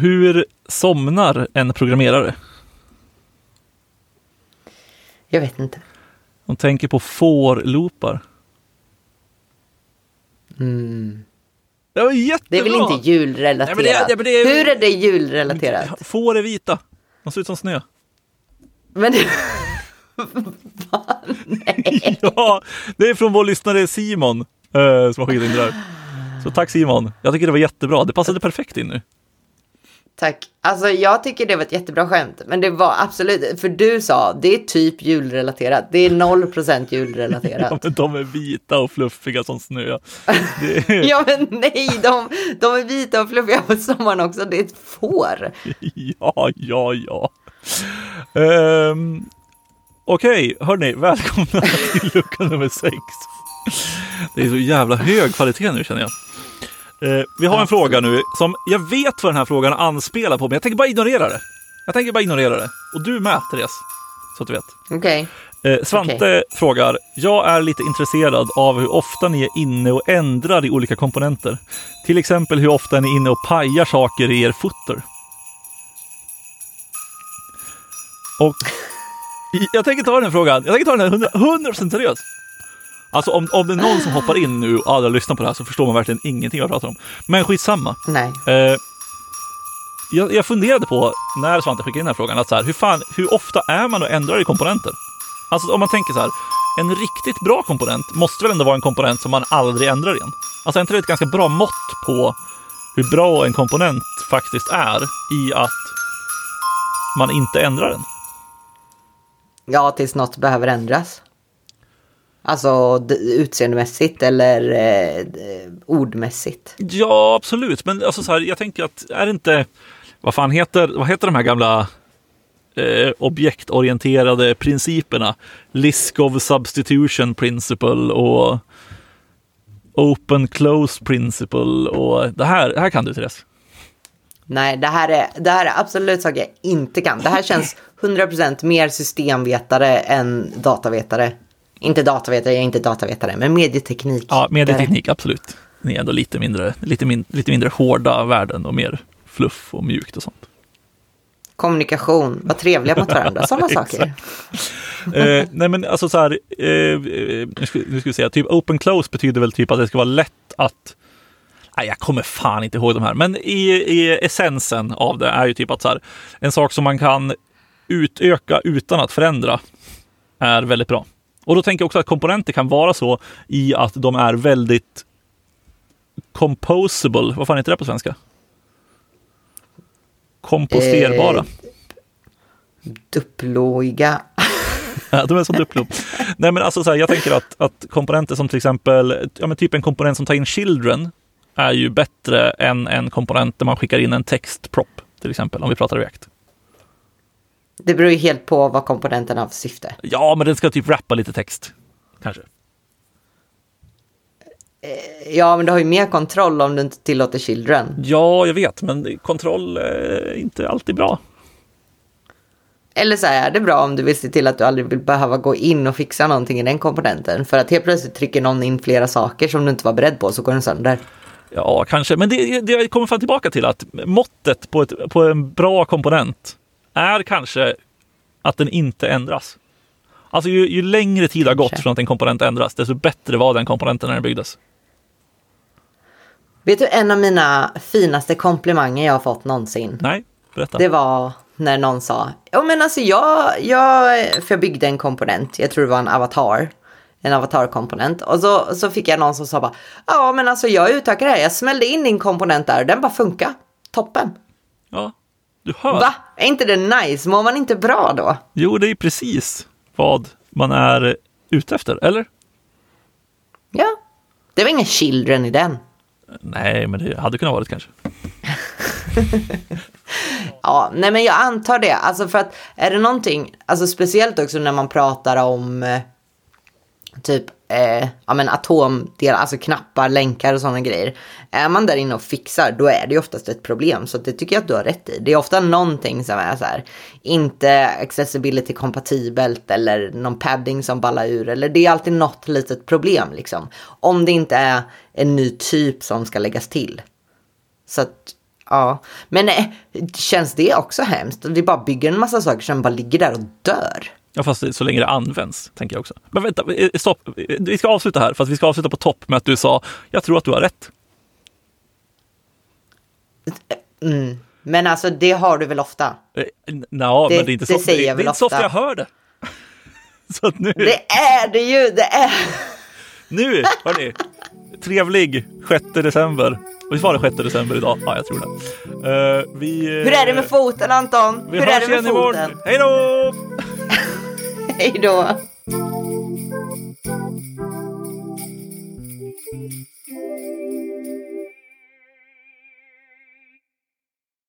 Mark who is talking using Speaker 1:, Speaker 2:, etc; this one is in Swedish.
Speaker 1: Hur somnar en programmerare?
Speaker 2: Jag vet inte.
Speaker 1: De tänker på for-loopar.
Speaker 2: Mm.
Speaker 1: Det var jättebra!
Speaker 2: Det är väl inte julrelaterat?
Speaker 1: Nej, det det- det
Speaker 2: Hur är det julrelaterat?
Speaker 1: Får är vita. De ser ut som snö.
Speaker 2: Men det...
Speaker 1: Ja, det är från vår lyssnare Simon eh, som har skickat in det där. Så tack Simon. Jag tycker det var jättebra. Det passade perfekt in nu.
Speaker 2: Tack. Alltså jag tycker det var ett jättebra skämt. Men det var absolut, för du sa det är typ julrelaterat. Det är 0%
Speaker 1: Ja,
Speaker 2: julrelaterat.
Speaker 1: men de är vita och fluffiga som snö. Är,
Speaker 2: Ja men nej, de, de är vita och fluffiga på sommaren också. Det är ett får.
Speaker 1: ja, ja, ja. Um, Okej, hörni, välkomna till lucka nummer sex. Det är så jävla hög kvalitet nu känner jag. Eh, vi har en fråga nu som jag vet vad den här frågan anspelar på, men jag tänker bara ignorera det. Jag tänker bara ignorera det. Och du med, Therese. Så att du vet.
Speaker 2: Okej.
Speaker 1: Eh, Svante frågar, jag är lite intresserad av hur ofta ni är inne och ändrar i olika komponenter. Till exempel hur ofta är ni inne och pajar saker i er footer? Och jag tänker ta den frågan, jag tänker ta den här 100%, 100% seriöst. Alltså om, om det är någon som hoppar in nu och aldrig lyssnar på det här så förstår man verkligen ingenting vad jag pratar om. Men skitsamma.
Speaker 2: Nej.
Speaker 1: Eh, jag, jag funderade på när Svante skickade in den här frågan, att så här, hur, fan, hur ofta är man och ändrar i komponenter? Alltså om man tänker så här, en riktigt bra komponent måste väl ändå vara en komponent som man aldrig ändrar igen? Alltså är inte det ett ganska bra mått på hur bra en komponent faktiskt är i att man inte ändrar den?
Speaker 2: Ja, tills något behöver ändras. Alltså utseendemässigt eller eh, ordmässigt.
Speaker 1: Ja, absolut. Men alltså så här, jag tänker att är det inte, vad fan heter, vad heter de här gamla eh, objektorienterade principerna? Liskov substitution principle och open close principle och det här, det här kan du Therese.
Speaker 2: Nej, det här, är, det här är absolut saker jag inte kan. Det här känns 100% mer systemvetare än datavetare. Inte datavetare, jag är inte datavetare, men medieteknik.
Speaker 1: Ja, medieteknik, absolut. Ni är ändå lite mindre, lite, min, lite mindre hårda värden och mer fluff och mjukt och sånt.
Speaker 2: Kommunikation, var trevliga mot varandra, sådana saker.
Speaker 1: eh, nej men alltså så här, eh, eh, nu, ska, nu ska vi säga, typ open close betyder väl typ att det ska vara lätt att Nej, jag kommer fan inte ihåg de här, men i, i essensen av det är ju typ att så här, en sak som man kan utöka utan att förändra är väldigt bra. Och då tänker jag också att komponenter kan vara så i att de är väldigt composable. Vad fan heter det på svenska? Komposterbara.
Speaker 2: Eh, Duploiga.
Speaker 1: Ja, de är som Duplo. Nej, men alltså så här, jag tänker att, att komponenter som till exempel, ja men typ en komponent som tar in children är ju bättre än en komponent där man skickar in en textprop, till exempel, om vi pratar React.
Speaker 2: Det beror ju helt på vad komponenten har för syfte.
Speaker 1: Ja, men den ska typ rappa lite text, kanske.
Speaker 2: Ja, men du har ju mer kontroll om du inte tillåter children.
Speaker 1: Ja, jag vet, men kontroll är inte alltid bra.
Speaker 2: Eller så här, är det bra om du vill se till att du aldrig vill behöva gå in och fixa någonting i den komponenten. För att helt plötsligt trycker någon in flera saker som du inte var beredd på så går den sönder.
Speaker 1: Ja, kanske, men det, det kommer fan tillbaka till att måttet på, ett, på en bra komponent är kanske att den inte ändras. Alltså ju, ju längre tid har gått
Speaker 2: Kanske.
Speaker 1: från att en komponent ändras, desto bättre var den komponenten när den byggdes.
Speaker 2: Vet du en av mina finaste komplimanger jag har fått någonsin?
Speaker 1: Nej, berätta.
Speaker 2: Det var när någon sa, ja men alltså jag, jag, för jag byggde en komponent, jag tror det var en avatar, en avatarkomponent. Och så, så fick jag någon som sa bara, ja men alltså jag utökar det här, jag smällde in din komponent där och den bara funkar. Toppen.
Speaker 1: Ja, du hör.
Speaker 2: Va? Är inte det nice? Mår man inte bra då?
Speaker 1: Jo, det är precis vad man är ute efter, eller?
Speaker 2: Ja. Det var inga children i den.
Speaker 1: Nej, men det hade kunnat vara det kanske.
Speaker 2: Ja, nej men jag antar det. Alltså för att är det någonting, alltså speciellt också när man pratar om eh, typ eh, ja, men atomdelar, alltså knappar, länkar och sådana grejer. Är man där inne och fixar, då är det ju oftast ett problem. Så det tycker jag att du har rätt i. Det är ofta någonting som är så här, inte accessibility kompatibelt eller någon padding som ballar ur. Eller det är alltid något litet problem liksom. Om det inte är en ny typ som ska läggas till. Så att Ja, men eh, känns det också hemskt? Vi bara bygger en massa saker som bara ligger där och dör.
Speaker 1: Ja, fast så länge det används, tänker jag också. Men vänta, eh, stopp. Vi ska avsluta här, fast vi ska avsluta på topp med att du sa, jag tror att du har rätt.
Speaker 2: Mm. Men alltså det har du väl ofta?
Speaker 1: Eh,
Speaker 2: Det-
Speaker 1: men det är inte så,
Speaker 2: det säger
Speaker 1: det,
Speaker 2: jag
Speaker 1: det är
Speaker 2: väl
Speaker 1: inte så ofta
Speaker 2: ofta.
Speaker 1: jag hör det. Så att nu,
Speaker 2: Det är det ju! Det är...
Speaker 1: nu, hörni. Trevlig 6 december. Visst var det 6 december idag? Ja, jag tror det. Eh, vi, eh,
Speaker 2: Hur är det med foten Anton?
Speaker 1: Vi
Speaker 2: Hur
Speaker 1: hörs
Speaker 2: är det med
Speaker 1: igen imorgon.
Speaker 2: foten?
Speaker 1: Hej då!
Speaker 2: Hej då!